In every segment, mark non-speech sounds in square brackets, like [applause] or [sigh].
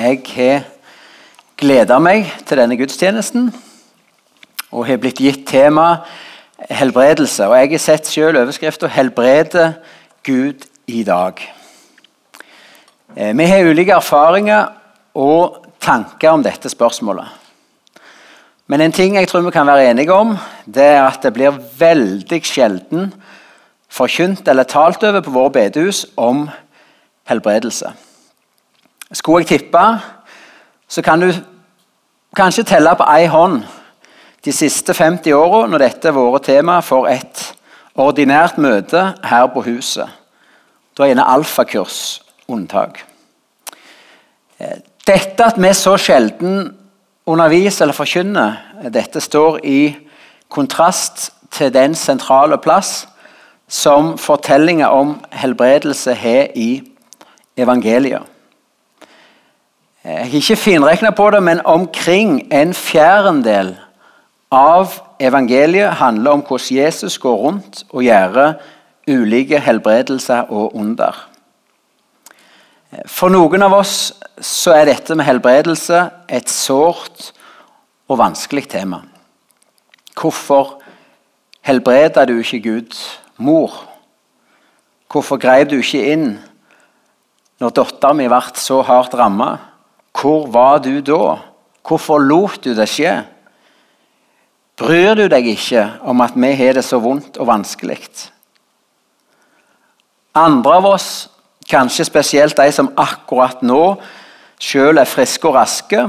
Jeg har gleda meg til denne gudstjenesten og har blitt gitt tema helbredelse. Og jeg har sett selv overskrifta 'Helbrede Gud i dag'. Eh, vi har ulike erfaringer og tanker om dette spørsmålet. Men en ting jeg tror vi kan være enige om, det er at det blir veldig sjelden forkynt eller talt over på våre bedehus om helbredelse. Skulle jeg tippe, så kan du kanskje telle på ei hånd de siste 50 åra når dette har vært tema for et ordinært møte her på huset. Da er gjerne alfakurs unntak. Eh, dette at vi så sjelden underviser eller forkynner, dette står i kontrast til den sentrale plass som fortellinga om helbredelse har i evangeliet. Jeg har ikke finregna på det, men omkring en fjerdedel av evangeliet handler om hvordan Jesus går rundt og gjør ulike helbredelser og under. For noen av oss så er dette med helbredelse et sårt og vanskelig tema. Hvorfor helbreda du ikke Gud mor? Hvorfor greip du ikke inn når dattera mi ble så hardt ramma? Hvor var du da? Hvorfor lot du det skje? Bryr du deg ikke om at vi har det så vondt og vanskelig? Andre av oss, kanskje spesielt de som akkurat nå sjøl er friske og raske,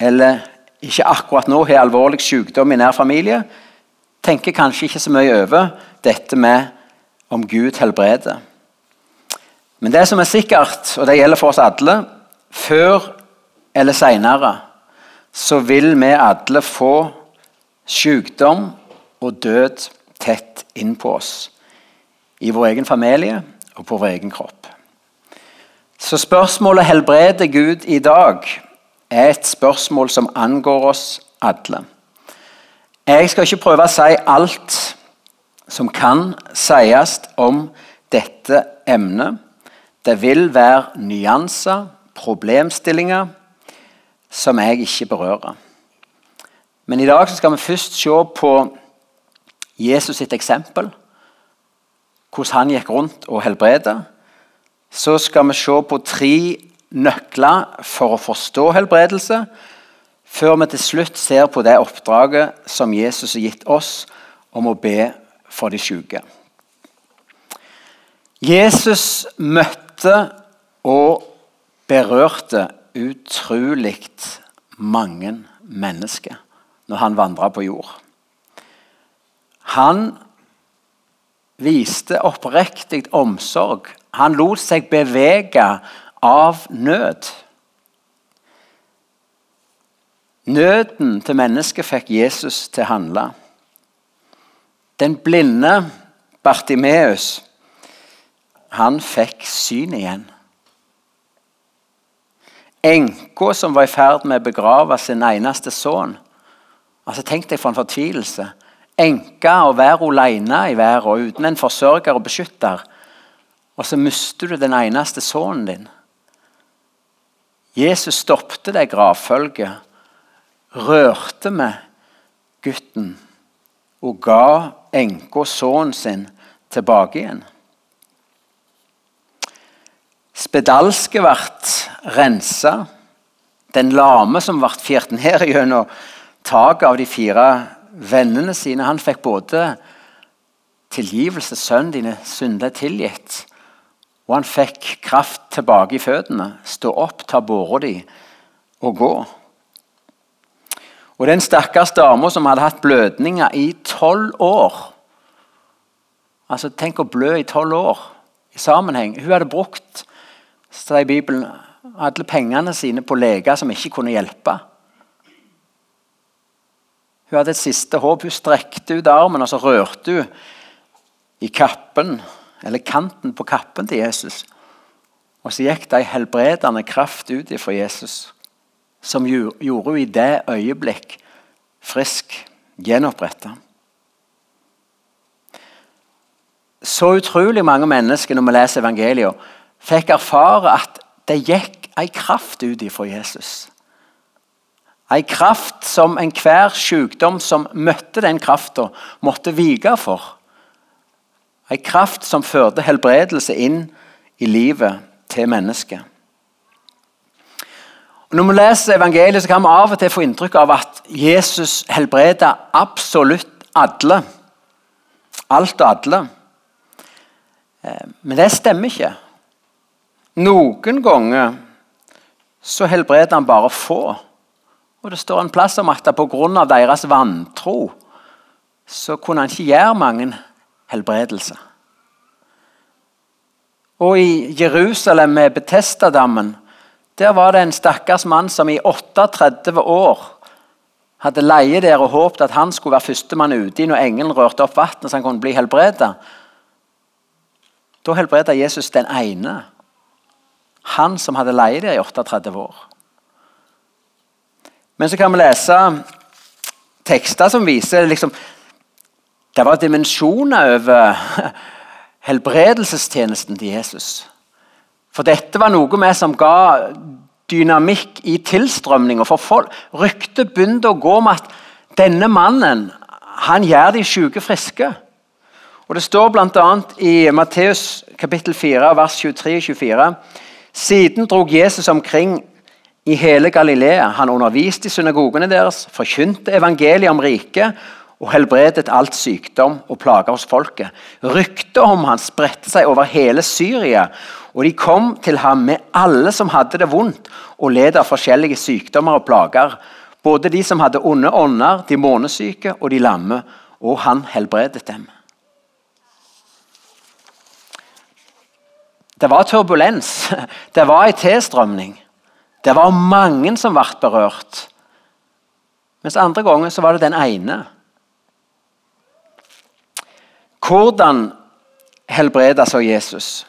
eller ikke akkurat nå har alvorlig sykdom i nær familie, tenker kanskje ikke så mye over dette med om Gud helbreder. Men det som er sikkert, og det gjelder for oss alle, før eller seinere så vil vi alle få sykdom og død tett inn på oss. I vår egen familie og på vår egen kropp. Så spørsmålet 'helbreder Gud i dag' er et spørsmål som angår oss alle. Jeg skal ikke prøve å si alt som kan sies om dette emnet. Det vil være nyanser, problemstillinger, som jeg ikke berører. Men i dag skal vi først se på Jesus sitt eksempel. Hvordan han gikk rundt og helbredet. Så skal vi se på tre nøkler for å forstå helbredelse. Før vi til slutt ser på det oppdraget som Jesus har gitt oss om å be for de syke. Jesus møtte og berørte utrolig mange mennesker når han vandra på jord. Han viste oppriktig omsorg. Han lot seg bevege av nød. Nøden til mennesket fikk Jesus til å handle. Den blinde Bartimeus, han fikk syn igjen. Enka som var i ferd med å begrave sin eneste sønn. Altså, Tenk deg for en fortvilelse. Enke å være alene i verden uten en forsørger og beskytter. Og så mister du den eneste sønnen din. Jesus stoppet det gravfølget, rørte med gutten og ga enka sønnen sin tilbake igjen. Spedalske ble rensa. Den lame som ble fjert ned gjennom taket av de fire vennene sine, han fikk både tilgivelse, sønnen dine synder tilgitt, og han fikk kraft tilbake i føttene. Stå opp, ta båra di og gå. Og den stakkars dama som hadde hatt blødninger i tolv år Altså, Tenk å blø i tolv år i sammenheng. Hun hadde brukt står i Bibelen alle pengene sine på leger som ikke kunne hjelpe. Hun hadde et siste håp. Hun strekte ut armen og så rørte hun i kappen, eller kanten på kappen til Jesus. Og så gikk det ei helbredende kraft ut fra Jesus, som gjorde hun i det øyeblikk frisk, gjenoppretta. Så utrolig mange mennesker når vi leser evangeliet, fikk erfare at det gikk ei kraft ut ifra Jesus. Ei kraft som enhver sykdom som møtte den krafta, måtte vike for. Ei kraft som førte helbredelse inn i livet til mennesket. Når vi leser evangeliet, så kan vi av og til få inntrykk av at Jesus helbreder absolutt alle. Alt og alle. Eh, men det stemmer ikke. Noen ganger så helbreder han bare få. Og Det står en plass om at pga. deres vantro så kunne han ikke gjøre mange helbredelser. Og i Jerusalem med Betestadammen der var det en stakkars mann som i 38 år hadde leie der og håpet at han skulle være førstemann uti når engelen rørte opp vannet så han kunne bli helbredet. Da helbredet Jesus den ene. Han som hadde leid der i 38 år. Men så kan vi lese tekster som viser liksom, Det var dimensjoner over [laughs] helbredelsestjenesten til Jesus. For dette var noe med som ga dynamikk i tilstrømninga. For folk, ryktet begynte å gå om at denne mannen han gjør de syke friske. Og Det står bl.a. i Matteus kapittel 4, vers 23-24. Siden drog Jesus omkring i hele Galilea. Han underviste i synagogene deres, forkynte evangeliet om riket og helbredet alt sykdom og plager hos folket. Ryktet om han spredte seg over hele Syria, og de kom til ham med alle som hadde det vondt og led av forskjellige sykdommer og plager, både de som hadde onde ånder, de månesyke og de lamme, og han helbredet dem. Det var turbulens. Det var en tilstrømning. Det var mange som ble berørt. Mens andre ganger så var det den ene. Hvordan helbreda så Jesus?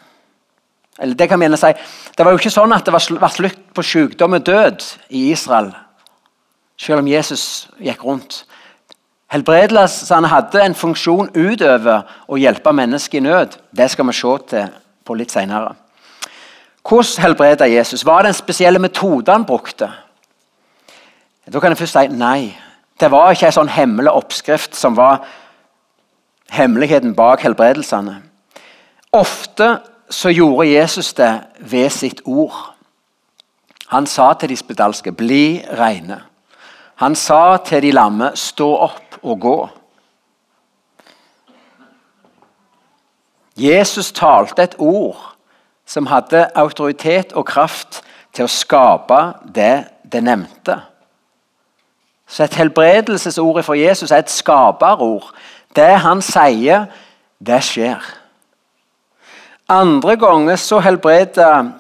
Eller det kan vi si, det var jo ikke sånn at det var slutt på sykdom og død i Israel, selv om Jesus gikk rundt. Helbredelsene hadde en funksjon utover å hjelpe mennesker i nød. Det skal vi se til på litt senere. Hvordan helbreda Jesus? Var det en spesiell metode han brukte? Da kan jeg først si nei. Det var ikke en sånn hemmelig oppskrift som var hemmeligheten bak helbredelsene. Ofte så gjorde Jesus det ved sitt ord. Han sa til de spedalske 'bli reine'. Han sa til de lamme 'stå opp og gå'. Jesus talte et ord som hadde autoritet og kraft til å skape det det nevnte. Så et helbredelsesord for Jesus er et skaperord. Det han sier, det skjer. Andre ganger så helbreder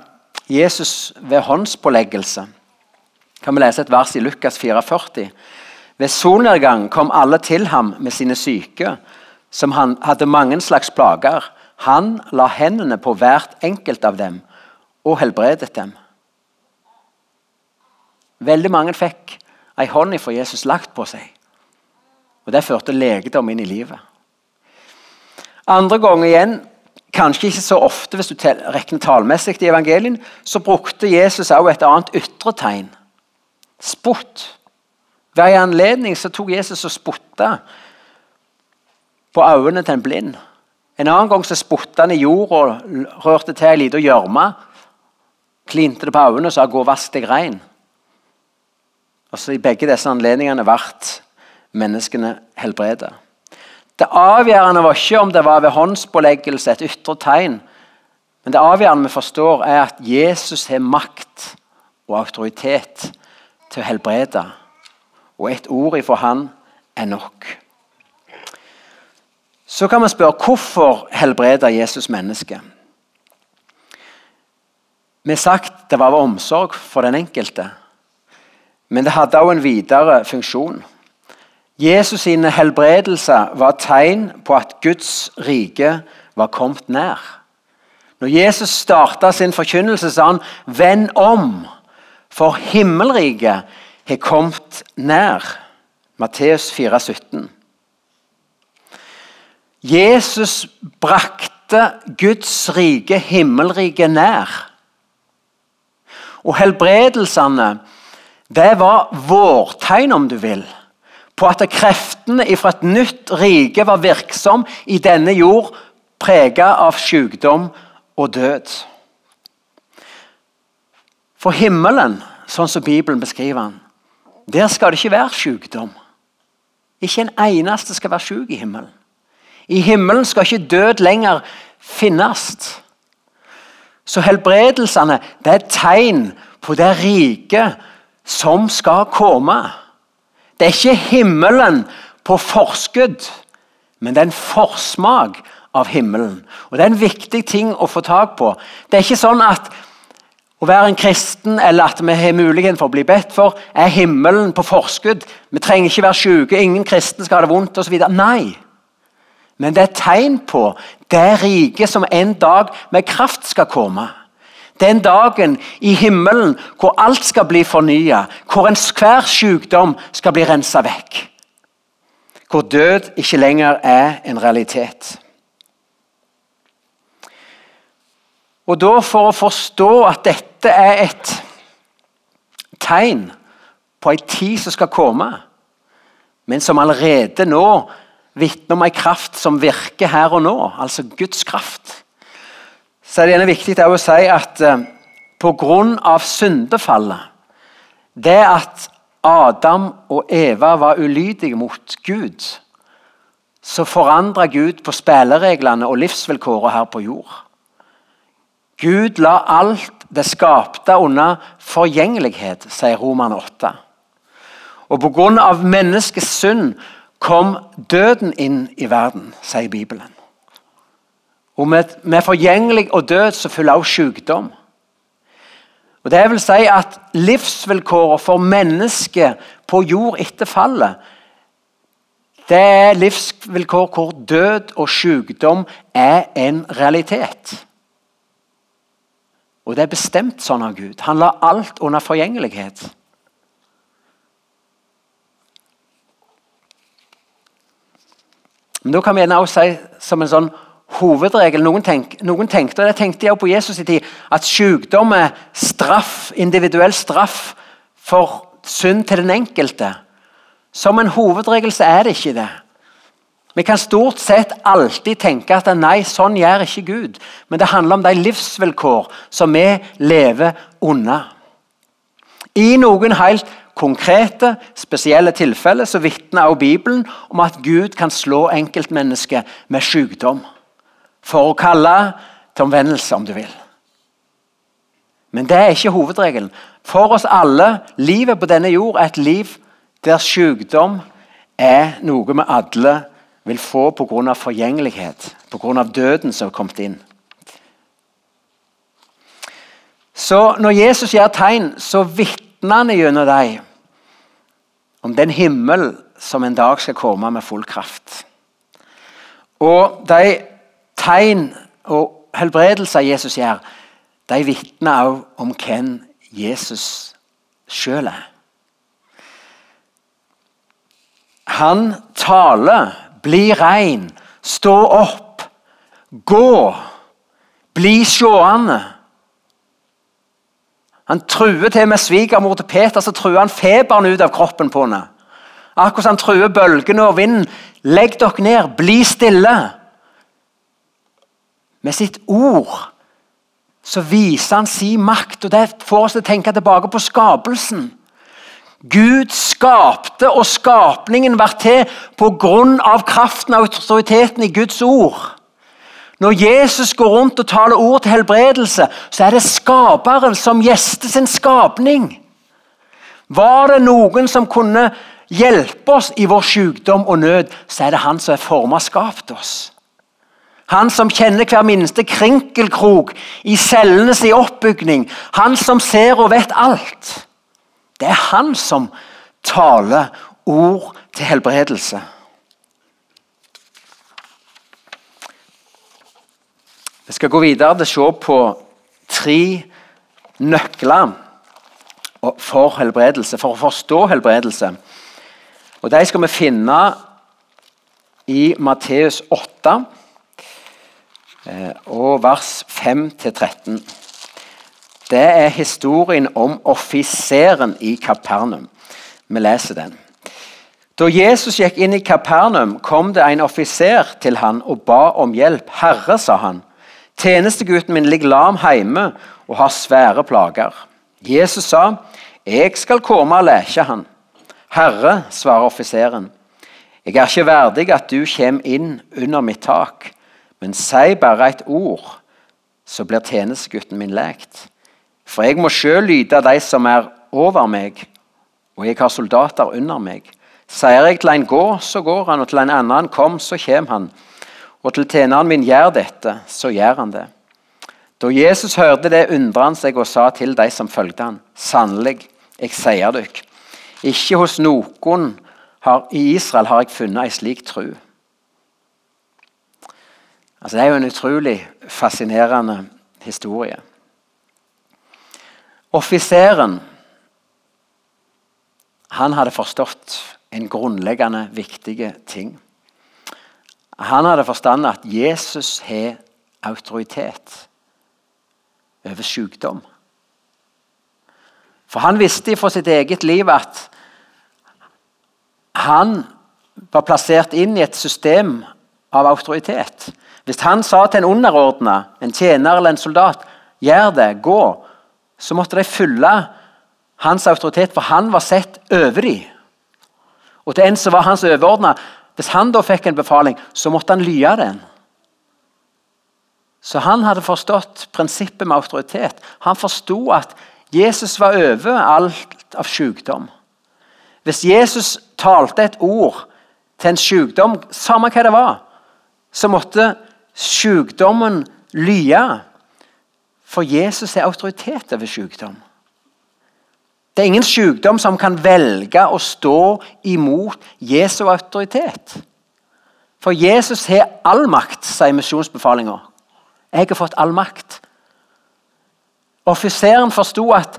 Jesus ved håndspåleggelse. Kan vi lese et vers i Lukas 44? Ved solnedgang kom alle til ham med sine syke, som han hadde mange slags plager. Han la hendene på hvert enkelt av dem og helbredet dem. Veldig mange fikk ei hånd fra Jesus lagt på seg. Og Det førte legedom inn i livet. Andre ganger igjen, kanskje ikke så ofte hvis du regner tallmessig i evangelien, så brukte Jesus også et annet ytre tegn. Spott. Ved en anledning så tok Jesus og spotta på øynene til en blind. En annen gang så spotta han i jorda rørte til ei lita gjørme. Klinte det på øynene og sa 'gå og vask deg rein'. Og så I begge disse anledningene ble menneskene helbredet. Det avgjørende var ikke om det var ved håndspåleggelse, et ytre tegn. Men det avgjørende vi forstår, er at Jesus har makt og autoritet til å helbrede. Og et ord ifra han er nok. Så kan man spørre hvorfor helbreder Jesus mennesket? Vi har sagt det var omsorg for den enkelte. Men det hadde også en videre funksjon. Jesus sine helbredelser var tegn på at Guds rike var kommet nær. Når Jesus starta sin forkynnelse, sa han 'Vend om, for himmelriket har kommet nær'. Matteus 4, 17. Jesus brakte Guds rike, himmelriket, nær. Og helbredelsene det var vårtegn, om du vil, på at kreftene fra et nytt rike var virksom i denne jord, prega av sykdom og død. For himmelen, sånn som Bibelen beskriver den, der skal det ikke være sykdom. Ikke en eneste skal være syk i himmelen. I himmelen skal ikke død lenger finnes. Så helbredelsene det er et tegn på det riket som skal komme. Det er ikke himmelen på forskudd, men det er en forsmak av himmelen. Og Det er en viktig ting å få tak på. Det er ikke sånn at å være en kristen eller at vi har muligheten for å bli bedt for, er himmelen på forskudd. Vi trenger ikke være syke, ingen kristne skal ha det vondt osv. Nei. Men det er tegn på det riket som en dag med kraft skal komme. Den dagen i himmelen hvor alt skal bli fornya, hvor enhver sykdom skal bli rensa vekk. Hvor død ikke lenger er en realitet. Og da For å forstå at dette er et tegn på en tid som skal komme, men som allerede nå vitner om en kraft som virker her og nå, altså Guds kraft, så er det gjerne viktig å si at eh, pga. syndefallet Det at Adam og Eva var ulydige mot Gud, så forandra Gud på spillereglene og livsvilkårene her på jord. Gud la alt det skapte under forgjengelighet, sier Roman 8. Og pga. menneskets synd kom døden inn i verden, sier Bibelen. Og med, med forgjengelig og død så følger også sykdom. Og Det vil si at livsvilkårene for mennesket på jord etter fallet det er livsvilkår hvor død og sykdom er en realitet. Og det er bestemt sånn av Gud. Han la alt under forgjengelighet. Men Da kan vi gjerne også si som en sånn hovedregel Noen, tenk, noen tenkte og det tenkte jeg på Jesus i tid, at sykdom er straff, individuell straff for synd til den enkelte. Som en hovedregel så er det ikke det. Vi kan stort sett alltid tenke at nei, sånn gjør ikke Gud. Men det handler om de livsvilkår som vi lever under. I noen helt konkrete, spesielle tilfeller så vitner også Bibelen om at Gud kan slå enkeltmennesket med sykdom. For å kalle til omvendelse, om du vil. Men det er ikke hovedregelen. For oss alle, livet på denne jord er et liv der sykdom er noe vi alle vil få pga. forgjengelighet, pga. døden som er kommet inn. Så når Jesus gjør tegn, så vitner han gjennom dem om den himmel som en dag skal komme med full kraft. Og de tegn og helbredelser Jesus gjør, de vitner også om hvem Jesus sjøl er. Han taler, bli rein, stå opp, gå, bli seende. Han truer til med svigermor til Peter, så truer han feberen ut av kroppen på henne. Akkurat som han truer bølgene og vinden. Legg dere ned, bli stille. Med sitt ord så viser han sin makt, og det får oss til å tenke tilbake på skapelsen. Gud skapte, og skapningen var til på grunn av kraften og autoriteten i Guds ord. Når Jesus går rundt og taler ord til helbredelse, så er det skaperen som gjester sin skapning. Var det noen som kunne hjelpe oss i vår sykdom og nød, så er det han som er forma skapt oss. Han som kjenner hver minste krinkelkrok i cellenes oppbygning. Han som ser og vet alt. Det er han som taler ord til helbredelse. Vi skal gå videre til å se på tre nøkler for helbredelse, for å forstå helbredelse. Og De skal vi finne i Matteus 8, eh, og vers 5-13. det er historien om offiseren i Kapernaum. Vi leser den. Da Jesus gikk inn i Kapernaum, kom det en offiser til han og ba om hjelp. 'Herre', sa han, 'tjenestegutten min ligger lam hjemme og har svære plager.' Jesus sa, 'Jeg skal komme og leke han.' 'Herre', svarer offiseren, 'jeg er ikke verdig at du kommer inn under mitt tak.' 'Men si bare et ord, så blir tjenestegutten min lekt.' 'For jeg må sjøl lyde de som er over meg, og jeg har soldater under meg.' Sier jeg til en gå, så går han, og til en annen kom, så kommer han. Og til tjeneren min gjør dette, så gjør han det. Da Jesus hørte det, undret han seg og sa til de som fulgte han, Sannelig, jeg sier dere, ikke hos noen har, i Israel har jeg funnet ei slik tru. Altså, det er jo en utrolig fascinerende historie. Offiseren han hadde forstått en grunnleggende viktig ting. Han hadde forstand at Jesus har autoritet over sykdom. For han visste fra sitt eget liv at han var plassert inn i et system av autoritet. Hvis han sa til en underordna, en tjener eller en soldat, 'gjør det, gå', så måtte de følge hans autoritet, for han var sett over dem. Og til en som var hans overordna, hvis han da fikk en befaling, så måtte han lye den. Så han hadde forstått prinsippet med autoritet. Han forsto at Jesus var over alt av sykdom. Hvis Jesus talte et ord til en sykdom, samme hva det var, så måtte sykdommen lye. For Jesus er autoritet over sykdom. Det er ingen sykdom som kan velge å stå imot Jesu autoritet. For Jesus har all makt, sier misjonsbefalinga. Jeg har fått all makt. Offiseren forsto at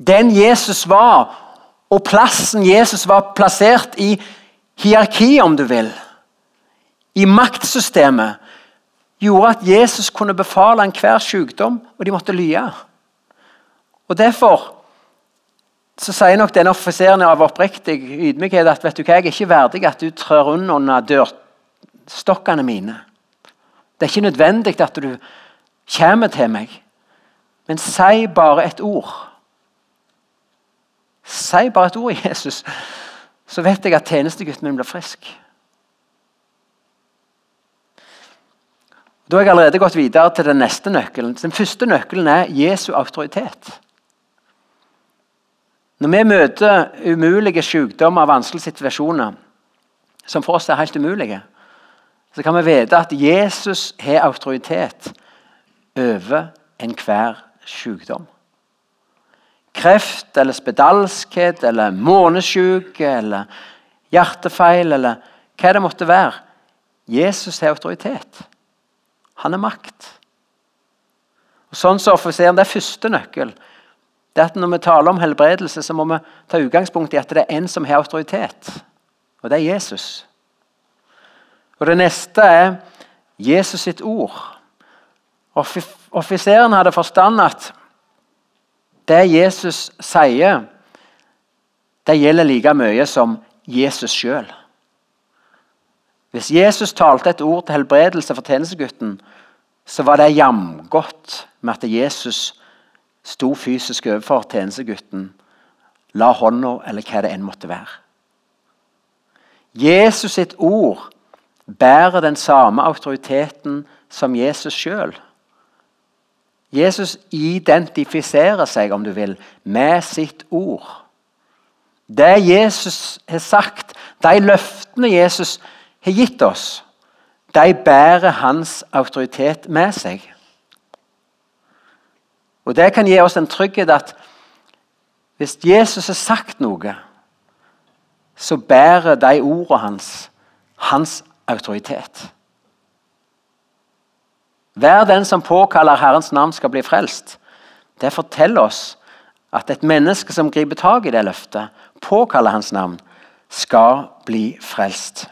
den Jesus var, og plassen Jesus var plassert i hierarkiet, om du vil, i maktsystemet, gjorde at Jesus kunne befale enhver sykdom, og de måtte lye. Og Derfor så sier nok denne offiseren av oppriktig ydmykhet at vet du hva, jeg er ikke verdig at du trør under dørstokkene mine. Det er ikke nødvendig at du kommer til meg. Men si bare et ord. Si bare et ord, [laughs] Jesus, så vet jeg at tjenestegutten min blir frisk. Da har jeg allerede gått videre til den neste nøkkelen. Den første nøkkelen er Jesu autoritet. Når vi møter umulige sykdommer og vanskelige situasjoner, som for oss er helt umulige, så kan vi vite at Jesus har autoritet over enhver sykdom. Kreft eller spedalskhet eller månesjuke eller hjertefeil eller hva det måtte være. Jesus har autoritet. Han er makt. Og Sånn så offiseren, Det er første nøkkel det at Når vi taler om helbredelse, så må vi ta utgangspunkt i at det er en som har autoritet. Og det er Jesus. Og Det neste er Jesus sitt ord. Offiseren hadde forstand at det Jesus sier, det gjelder like mye som Jesus sjøl. Hvis Jesus talte et ord til helbredelse for tjenestegutten, så var det jamgodt med at Jesus sto fysisk overfor tjenestegutten, la hånda eller hva det enn måtte være. Jesus sitt ord bærer den samme autoriteten som Jesus sjøl. Jesus identifiserer seg, om du vil, med sitt ord. Det Jesus har sagt, de løftene Jesus har gitt oss, de bærer hans autoritet med seg. Og Det kan gi oss en trygghet at hvis Jesus har sagt noe, så bærer de ordene hans hans autoritet. Hver den som påkaller Herrens navn, skal bli frelst. Det forteller oss at et menneske som griper tak i det løftet, påkaller Hans navn, skal bli frelst.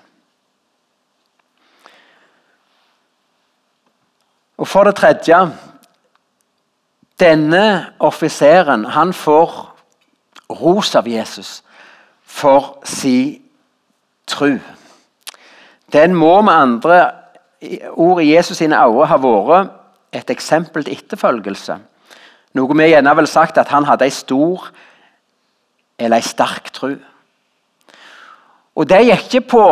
Og For det tredje Denne offiseren han får ros av Jesus for si tru. Den må med andre ord i Jesus sine øyne ha vært et eksempel til etterfølgelse. Noe vi gjerne ville sagt at han hadde ei stor eller ei sterk tru. Og Det gikk ikke på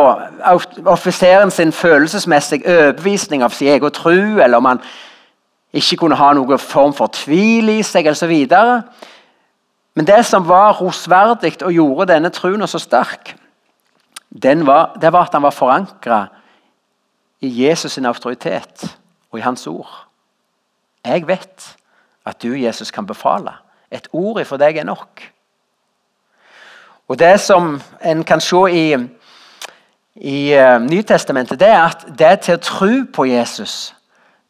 offiseren sin følelsesmessige overbevisning av sin egen tru, eller om han ikke kunne ha noen form for tvil i seg, osv. Men det som var rosverdig og gjorde denne truen så sterk, var, det var at han var forankra i Jesus' sin autoritet og i hans ord. Jeg vet at du, Jesus, kan befale. Et ord for deg er nok. Og Det som en kan se i, i uh, Nytestamentet, det er at det til å tro på Jesus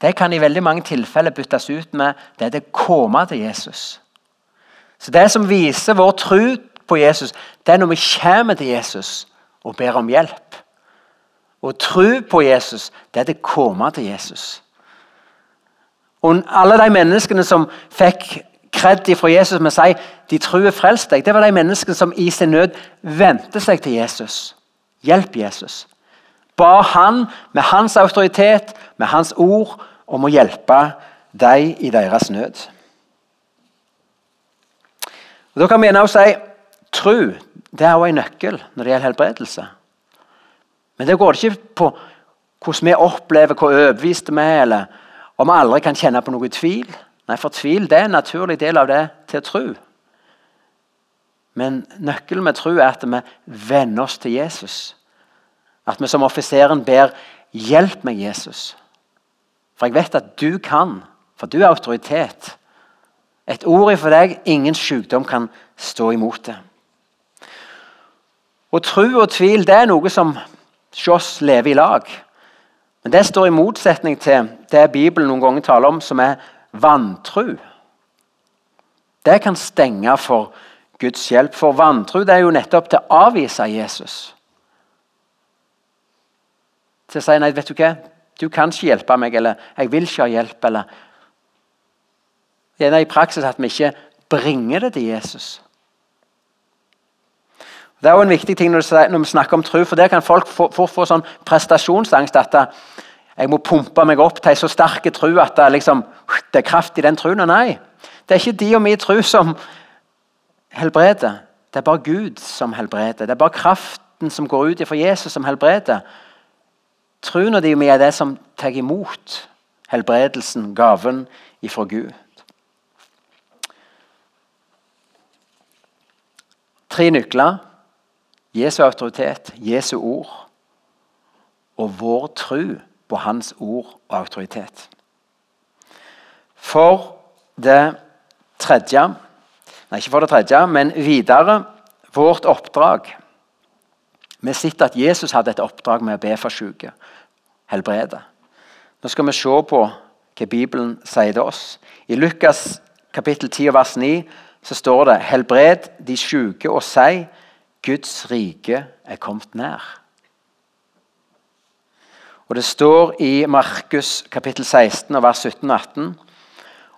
det kan i veldig mange tilfeller byttes ut med det er det komme til Jesus. Så Det som viser vår tro på Jesus, det er når vi kommer til Jesus og ber om hjelp. Å tro på Jesus, det er det komme til Jesus. Og Alle de menneskene som fikk kred fra Jesus med å si de tror frelst deg, det var de menneskene som i sin nød vendte seg til Jesus. Hjelp Jesus. Ba han med hans autoritet, med hans ord, om å hjelpe dem i deres nød. Og Da kan vi også si tro det er også en nøkkel når det gjelder helbredelse. Men det går ikke på hvordan vi opplever hvor overbeviste vi er, eller om vi aldri kan kjenne på noe tvil. Nei, for tvil det er en naturlig del av det til tro. Men nøkkelen med tro er at vi venner oss til Jesus. At vi som offiseren ber 'Hjelp meg, Jesus'. For jeg vet at du kan, for du er autoritet. Et ord for deg, ingen sykdom kan stå imot det. Og Tro og tvil det er noe som hos lever i lag. Men det står i motsetning til det Bibelen noen ganger taler om, som er vantru. Det kan stenge for Guds hjelp. For vantru det er jo nettopp til å avvise Jesus. Til å si nei, vet du hva, du kan ikke hjelpe meg, eller jeg vil ikke ha hjelp. eller er i praksis at vi ikke bringer det til Jesus. Det er jo en viktig ting når vi snakker om tro, for der kan folk fort få, sånn prestasjonsangst. at jeg må pumpe meg opp til en så sterk tro at det, liksom, det er kraft i den troen. Nei, det er ikke de og min tro som helbreder. Det er bare Gud som helbreder. Det er bare kraften som går ut fra Jesus, som helbreder. Troen og vi er det som tar imot helbredelsen, gaven ifra Gud. Tre nykler. Jesu autoritet, Jesu ord og vår tro på hans ord og autoritet. For det tredje Nei, ikke for det tredje, men videre vårt oppdrag. Vi sitter at Jesus hadde et oppdrag med å be for syke, helbrede. Nå skal vi se på hva Bibelen sier til oss. I Lukas kapittel 10 vers 9 så står det 'Helbred de syke og si Guds rike er kommet nær'. Og Det står i Markus kapittel 16 vers 17 og 18.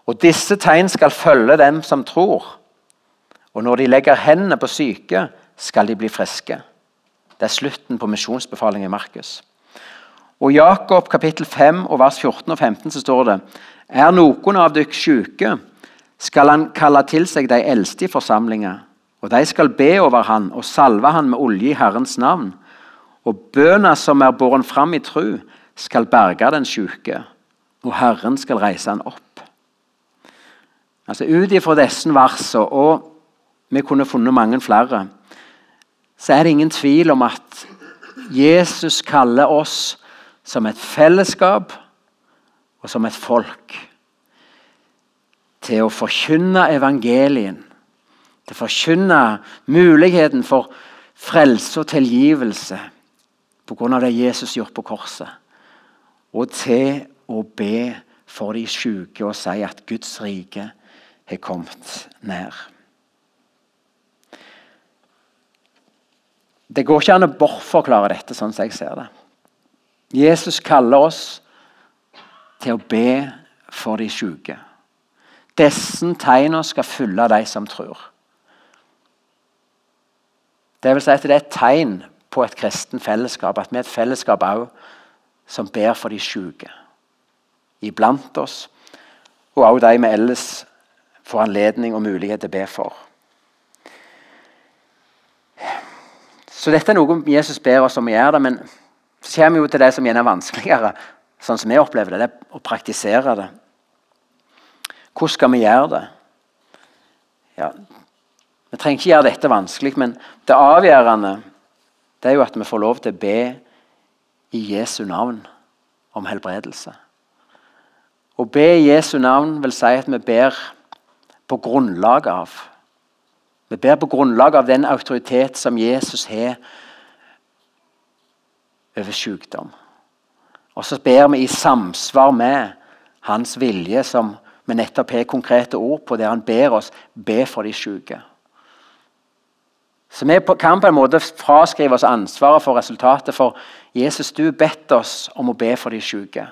Og disse tegn skal følge dem som tror. Og når de legger hendene på syke, skal de bli friske. Det er slutten på misjonsbefalingen i Markus. Og Jakob kapittel 5 og vers 14 og 15 så står det Er noen av dere syke, skal han kalle til seg de eldste i forsamlinga, og de skal be over han og salve han med olje i Herrens navn. Og bøna som er båren fram i tru, skal berge den syke, og Herren skal reise han opp. Altså Ut ifra disse versene, og vi kunne funnet mange flere, så er det ingen tvil om at Jesus kaller oss som et fellesskap og som et folk til å forkynne evangelien. Til å forkynne muligheten for frelse og tilgivelse pga. det Jesus gjorde på korset. Og til å be for de syke og si at Guds rike har kommet nær. Det går ikke an å bortforklare dette sånn som jeg ser det. Jesus kaller oss til å be for de syke. Disse tegnene skal følge de som tror. Det vil si at det er et tegn på et kristen fellesskap, at vi er et fellesskap også som ber for de syke iblant oss, og også de vi ellers får anledning og mulighet til å be for. Så dette er noe Jesus ber oss om å gjøre det, men så kommer vi jo til det som gjerne er vanskeligere, sånn som vi opplever det, det å praktisere det. Hvordan skal vi gjøre det? Ja, vi trenger ikke gjøre dette vanskelig, men det avgjørende det er jo at vi får lov til å be i Jesu navn om helbredelse. Å be i Jesu navn vil si at vi ber på grunnlag av Vi ber på grunnlag av den autoritet som Jesus har over sykdom. Og så ber vi i samsvar med hans vilje, som vi nettopp har konkrete ord på, der han ber oss be for de syke. Så vi kan på en måte fraskrive oss ansvaret for resultatet. For Jesus, du bedt oss om å be for de syke.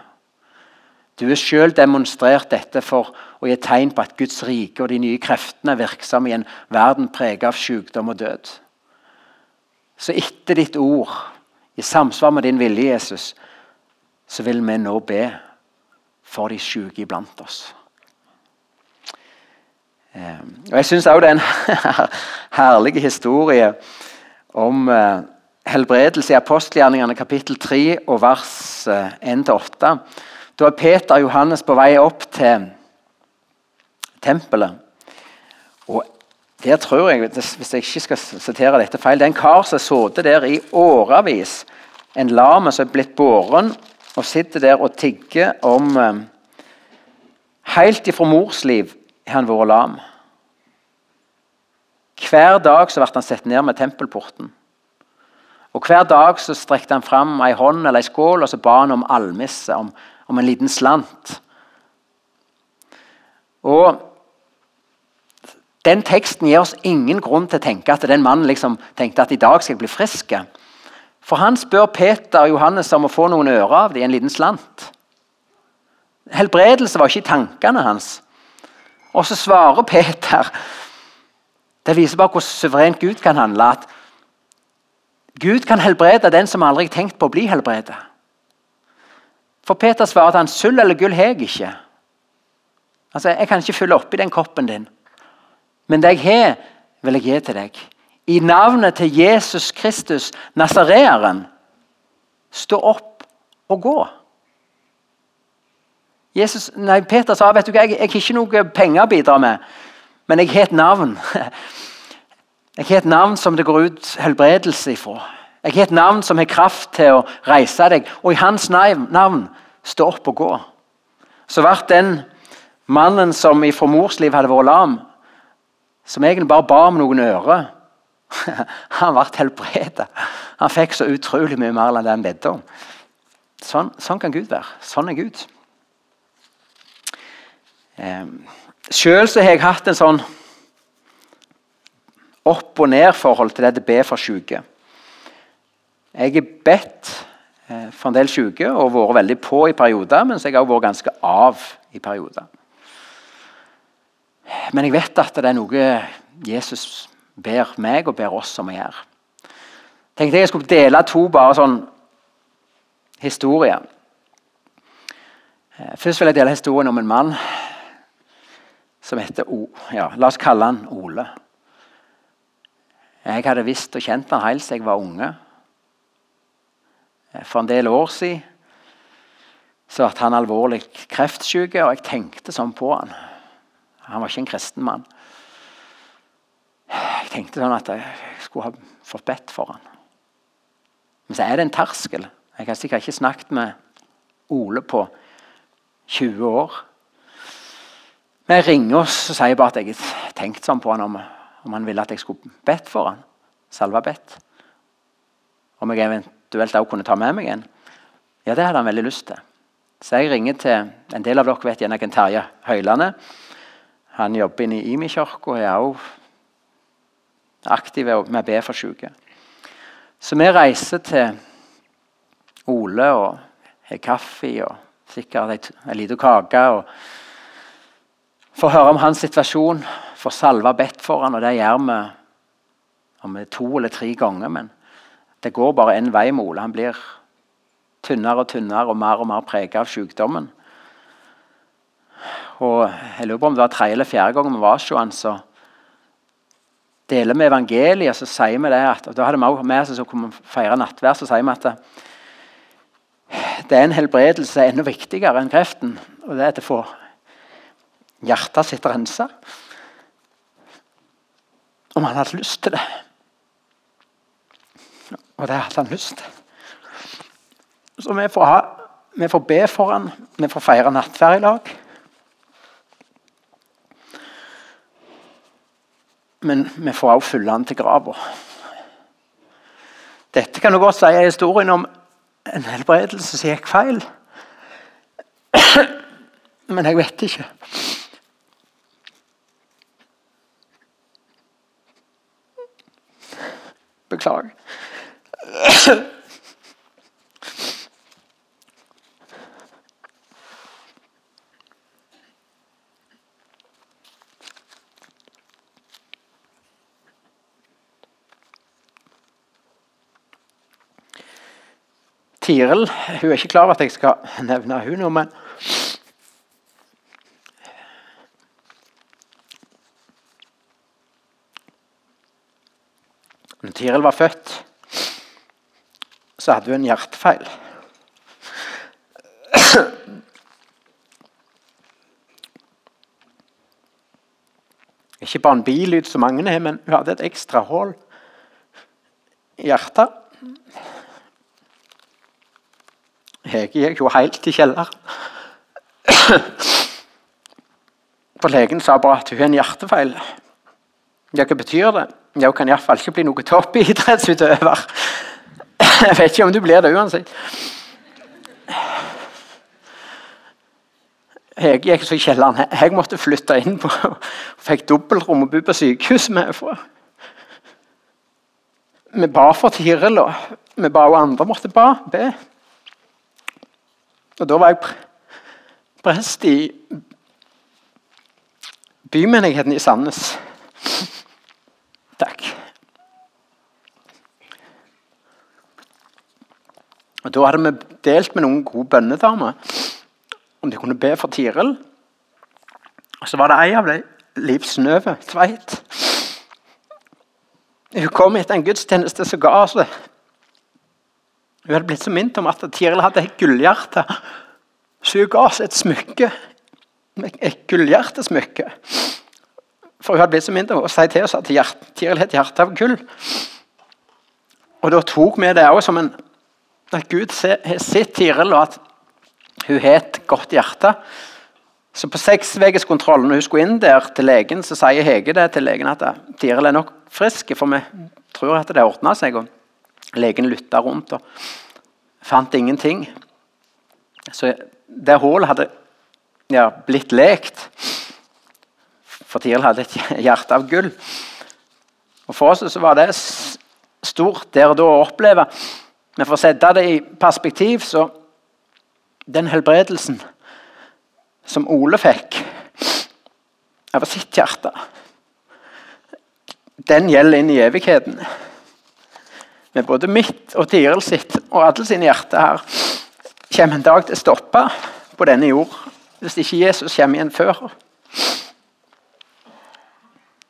Du har selv demonstrert dette for å gi tegn på at Guds rike og de nye kreftene er virksomme i en verden preget av sykdom og død. Så etter ditt ord, i samsvar med din vilje, Jesus, så vil vi nå be for de syke iblant oss. Ehm, og Jeg syns òg det er en [laughs] herlig historie om eh, helbredelse i apostelgjerningene kapittel 3 og vers 1-8. Eh, da er Peter og Johannes på vei opp til tempelet. Og der tror jeg, Hvis jeg ikke skal sitere dette feil, det er en kar som har sittet der i årevis. En lame som er blitt båren, og sitter der og tigger om eh, Helt ifra mors liv har han vært lam. Hver dag så ble han sett ned med tempelporten. Og Hver dag så strekte han fram ei hånd eller ei skål og så ba han om almisse, om, om en liten slant. Og Den teksten gir oss ingen grunn til å tenke at den mannen liksom tenkte at i dag skal jeg bli frisk. For han spør Peter og Johannes om å få noen ører av dem, en liten slant. Helbredelse var ikke i tankene hans. Og så svarer Peter Det viser bare hvor suverent Gud kan handle. At Gud kan helbrede den som aldri har tenkt på å bli helbredet. For Peter svarer at han sølv eller gull har jeg ikke. Altså, Jeg kan ikke fylle oppi den koppen din. Men det jeg har, vil jeg gi til deg. I navnet til Jesus Kristus, nasareeren, stå opp og gå. Jesus, nei, Peter sa vet du hva, jeg, jeg har ikke noe penger å bidra med, men jeg har et navn. [laughs] Jeg har et navn som det går ut helbredelse ifra. Jeg har et navn som har kraft til å reise deg, og i hans navn stå opp og gå. Så ble den mannen som fra mors liv hadde vært lam, som egentlig bare ba om noen øre, [laughs] han ble helbredet. Han fikk så utrolig mye mer enn det han bedde om. Sånn, sånn, kan Gud være. Sånn er Gud. Eh, Sjøl har jeg hatt en sånn opp og ned-forhold til det å be for syke. Jeg er bedt eh, for en del syke og vært veldig på i perioder, mens jeg har vært ganske av i perioder. Men jeg vet at det er noe Jesus ber meg og ber oss om å gjøre. Tenkte jeg skulle dele to bare sånn historier. Eh, først vil jeg dele historien om en mann som heter O. Ja, la oss kalle han Ole. Jeg hadde visst og kjent han helt siden jeg var unge. For en del år siden så ble han alvorlig kreftsyk, og jeg tenkte sånn på han. Han var ikke en kristen mann. Jeg tenkte sånn at jeg skulle ha fått bedt for han. Men så er det en terskel. Jeg har sikkert ikke snakket med Ole på 20 år. Vi ringer oss og sier bare at jeg har tenkt sånn på han om, om han ville at jeg skulle bedt for han. Salva bedt. Om jeg eventuelt også kunne ta med meg en. Ja, det hadde han veldig lyst til. Så jeg ringer til En del av dere vet hvem Terje Høylande Han jobber inne i Imi-kirka og er også aktiv med å be for syke. Så vi reiser til Ole og har kaffe og sikkert en liten kake. og Får høre om hans situasjon, får salve bedt for han, og det gjør vi om to eller tre ganger. Men det går bare én vei med Ole. Han blir tynnere og tynnere og mer og mer preget av sykdommen. Og jeg lurer på om det var tredje eller fjerde gang vi var hos han, så deler vi evangeliet, så sier vi det at og Da hadde vi også med oss som kom feire nattvær, så sier vi at det er en helbredelse enda viktigere enn kreften. Og det er å få hjertet sitt rensa. Om han hadde lyst til det. Og det hadde han lyst til. Så vi får, ha, vi får be for han, vi får feire nattverd i lag. Men vi får også følge han til grava. Dette kan du godt si er historien om en helbredelse som gikk feil. Men jeg vet ikke. Beklager. Tiril hun er ikke klar over at jeg skal nevne hun nå, men Når Tiril var født, så hadde hun en hjertefeil. Ikke bare en bilyd som mange har, men hun hadde et ekstra hull i hjertet. Hege gikk jo helt i kjelleren. For legen sa bare at hun har en hjertefeil. Ja, hva betyr det? Ja, hun kan iallfall ikke bli noe toppidrettsutøver. Jeg vet ikke om du blir det uansett. Jeg gikk så i kjelleren. Jeg måtte flytte inn på fikk dobbeltrom og bo på sykehus med. For. Vi ba for Tiril, og vi ba og andre måtte ba, be. Og da var jeg prest i bymenigheten i Sandnes. Takk. Og Da hadde vi delt med noen gode bønnedamer om de kunne be for Tiril. Og så var det ei av dem, Liv Snøve Tveit. Hun kom etter en gudstjeneste som ga oss det. Hun hadde blitt så minnet om at Tiril hadde et gullhjerte. Så hun ga oss et smykke. Et gullhjertesmykke. For hun hadde blitt så minnet om å si til oss at Tiril het et hjerte av gull. Og da tok vi det også som en, at Gud har sett Tiril, og at hun har et godt hjerte. Så på seksvegerskontrollen, når hun skulle inn der til legen, så sier Hege det til legen at Tiril er nok frisk, for vi tror at det ordner seg. og Legen lytta rundt og fant ingenting. Så det hullet hadde ja, blitt lekt. For Tiril hadde et hjerte av gull. Og For oss så var det stort der og da å oppleve. Men for å sette det i perspektiv, så Den helbredelsen som Ole fikk av sitt hjerte, den gjelder inn i evigheten med både mitt og Tiril sitt og alle sine hjerter her, kommer en dag til å stoppe på denne jord hvis ikke Jesus kommer igjen før.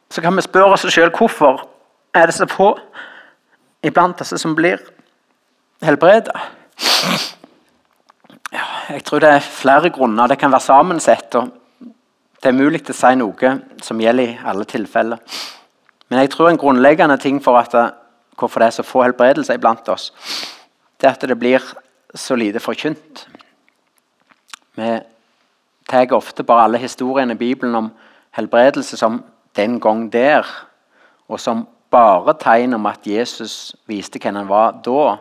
Så kan vi spørre oss sjøl hvorfor er det så få iblant oss som blir helbredet. Ja, jeg tror det er flere grunner. Det kan være sammensett. og Det er mulig å si noe som gjelder i alle tilfeller. Men jeg tror en grunnleggende ting for at hvorfor det er så få helbredelser iblant oss, det er at det blir så lite forkynt. Vi tar ofte bare alle historiene i Bibelen om helbredelse som 'den gang der', og som bare tegn om at Jesus viste hvem han var da,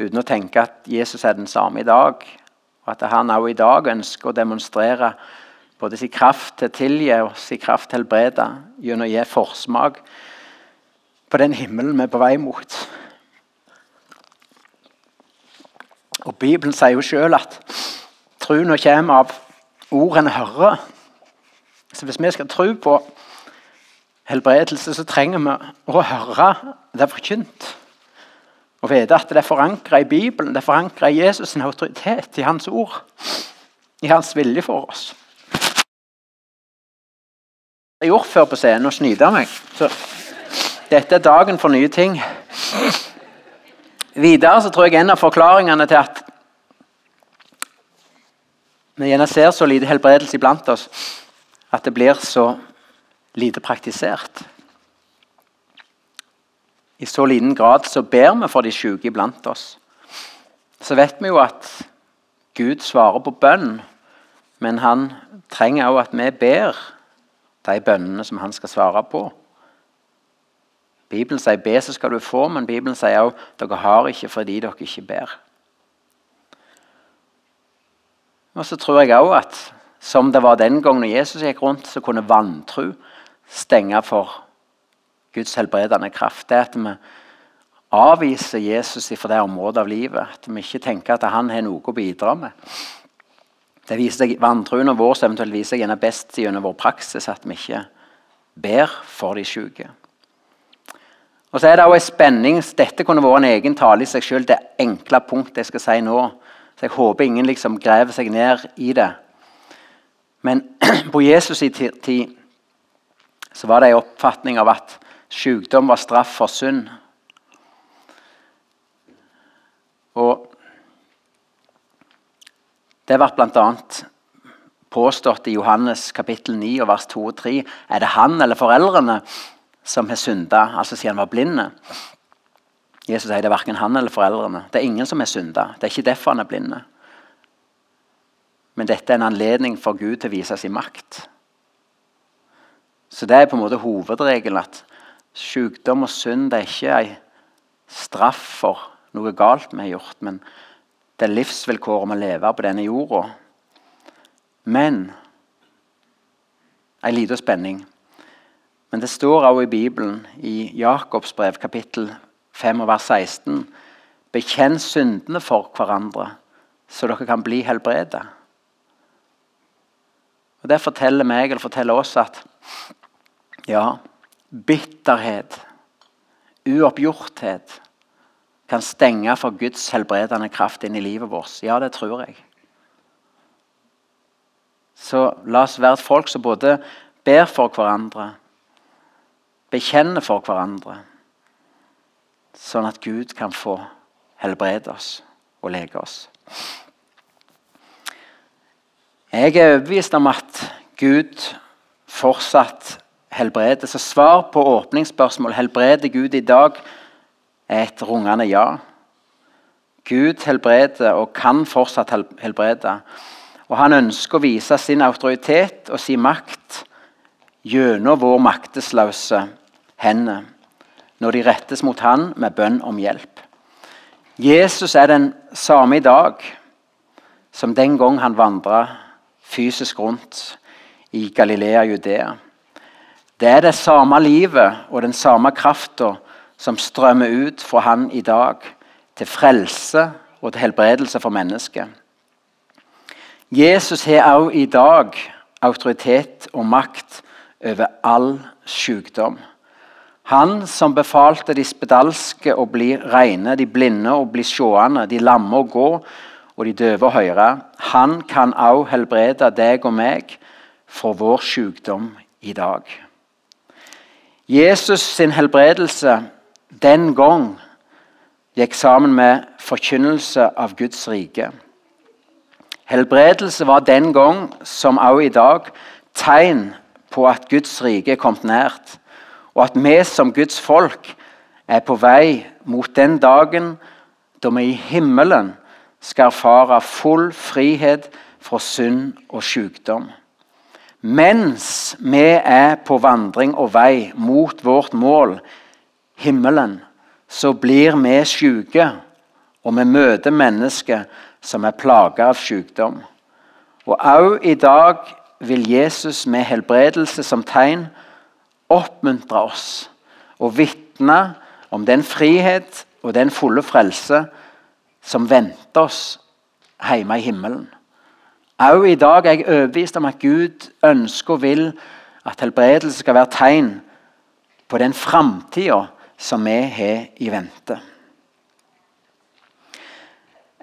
uten å tenke at Jesus er den samme i dag, og at han også i dag ønsker å demonstrere både sin kraft til å tilgi og sin kraft til å helbrede gjennom å gi forsmak på den himmelen vi er på vei mot. Og Bibelen sier jo sjøl at troen kommer av ord en hører. Så hvis vi skal tro på helbredelse, så trenger vi å høre det forkynt. Og vite at det er forankra i Bibelen, det er forankra i Jesus' sin autoritet, i hans ord. I hans vilje for oss. Jeg har gjort før på scenen og snyte meg. Så dette er dagen for nye ting. Videre så tror jeg en av forklaringene til at vi gjerne ser så lite helbredelse iblant oss, at det blir så lite praktisert. I så liten grad så ber vi for de syke iblant oss. Så vet vi jo at Gud svarer på bønn, men han trenger òg at vi ber de bønnene som han skal svare på. Bibelen sier 'be, så skal du få', men Bibelen sier òg 'dere har ikke fordi dere ikke ber'. Og så tror jeg òg at som det var den gangen Jesus gikk rundt, så kunne vantro stenge for Guds helbredende kraft. Det at vi avviser Jesus fra det området av livet. At vi ikke tenker at han har noe å bidra med. Det viser seg, Vantroen vår eventuelt viser seg best gjennom vår praksis at vi ikke ber for de syke. Og så er det også en spenning. Dette kunne vært en egen tale i seg selv, det enkle punktet jeg skal si nå. Så Jeg håper ingen liksom graver seg ned i det. Men [clears throat] på Jesus' i tid så var det en oppfatning av at sykdom var straff for synd. Og det ble bl.a. påstått i Johannes kapittel 9 vers 2 og 3. Er det han eller foreldrene som har synda, altså siden han var blind? Jesus sier det er verken han eller foreldrene. Det er ingen som har synda. Det er ikke derfor han er blind. Men dette er en anledning for Gud til å vise sin makt. Så det er på en måte hovedregelen at sykdom og synd er ikke en straff for noe galt vi har gjort, men det er livsvilkåret å leve på denne jorda. Men ei lita spenning. Men det står også i Bibelen, i Jakobs brev, kapittel 5, vers 16.: Bekjenn syndene for hverandre, så dere kan bli helbredet. Og Det forteller meg, eller forteller oss, at ja, bitterhet, uoppgjorthet, kan stenge for Guds helbredende kraft inn i livet vårt. Ja, det tror jeg. Så la oss være et folk som både ber for hverandre, bekjenner for hverandre, sånn at Gud kan få helbrede oss og leke oss. Jeg er overbevist om at Gud fortsatt helbreder. Så svar på åpningsspørsmål helbreder Gud i dag er et rungende ja. Gud helbreder og kan fortsatt helbrede. Og han ønsker å vise sin autoritet og sin makt gjennom vår maktesløse hender når de rettes mot han med bønn om hjelp. Jesus er den samme i dag som den gang han vandra fysisk rundt i Galilea Judea. Det er det samme livet og den samme krafta som strømmer ut fra han i dag, til frelse og til helbredelse for mennesket. Jesus har også i dag autoritet og makt over all sykdom. Han som befalte de spedalske å bli rene, de blinde å bli seende, de lamme å gå og de døve å høre, han kan også helbrede deg og meg for vår sykdom i dag. Jesus sin helbredelse den gang gikk sammen med forkynnelse av Guds rike. Helbredelse var den gang, som også i dag, tegn på at Guds rike er kommet nært, og at vi som Guds folk er på vei mot den dagen da vi i himmelen skal erfare full frihet fra synd og sykdom. Mens vi er på vandring og vei mot vårt mål, himmelen, så blir vi syke, og vi møter mennesker som er plaga av sykdom. Og også i dag vil Jesus med helbredelse som tegn oppmuntre oss og vitne om den frihet og den fulle frelse som venter oss hjemme i himmelen. Også i dag er jeg overbevist om at Gud ønsker og vil at helbredelse skal være tegn på den framtida som vi har i vente.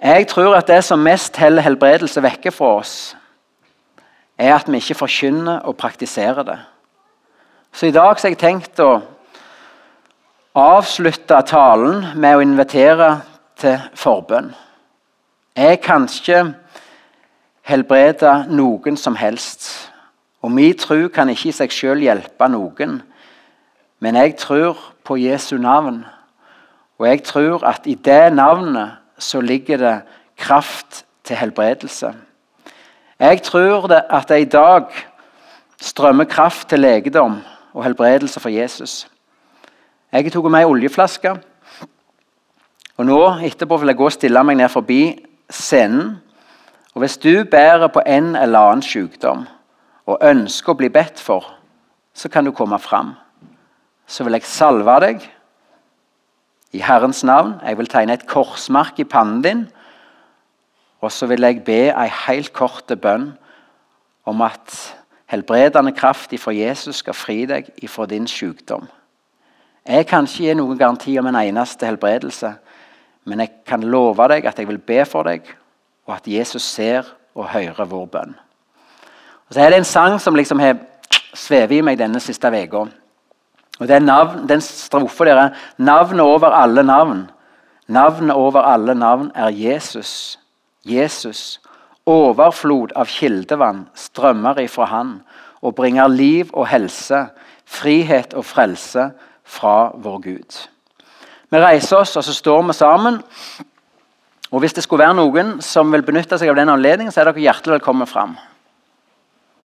Jeg tror at det som mest heller helbredelse vekker fra oss, er at vi ikke forkynner og praktiserer det. Så i dag har jeg tenkt å avslutte talen med å invitere til forbønn. Jeg kan ikke helbrede noen som helst. Og min tro kan ikke i seg selv hjelpe noen. Men jeg tror på Jesu navn. Og jeg tror at i det navnet så ligger det kraft til helbredelse. Jeg tror at det i dag strømmer kraft til legedom og helbredelse for Jesus. Jeg tok med ei oljeflaske. Og nå etterpå vil jeg gå og stille meg ned forbi scenen. Og Hvis du bærer på en eller annen sykdom og ønsker å bli bedt for, så kan du komme fram. Så vil jeg salve deg i Herrens navn. Jeg vil tegne et korsmark i pannen din. Og så vil jeg be ei helt kort bønn om at helbredende kraft ifra Jesus skal fri deg ifra din sykdom. Jeg kan ikke gi noen garanti om en eneste helbredelse, men jeg kan love deg at jeg vil be for deg, og at Jesus ser og hører vår bønn. Og så er det en sang som liksom har svevet i meg denne siste uka. Og det navn, Den strofa der er 'Navnet over alle navn'. Navnet over alle navn er Jesus. Jesus. Overflod av kildevann strømmer ifra Han og bringer liv og helse, frihet og frelse fra vår Gud. Vi reiser oss, og så står vi sammen. Og Hvis det skulle være noen som vil benytte seg av den anledningen, så er dere hjertelig velkommen fram.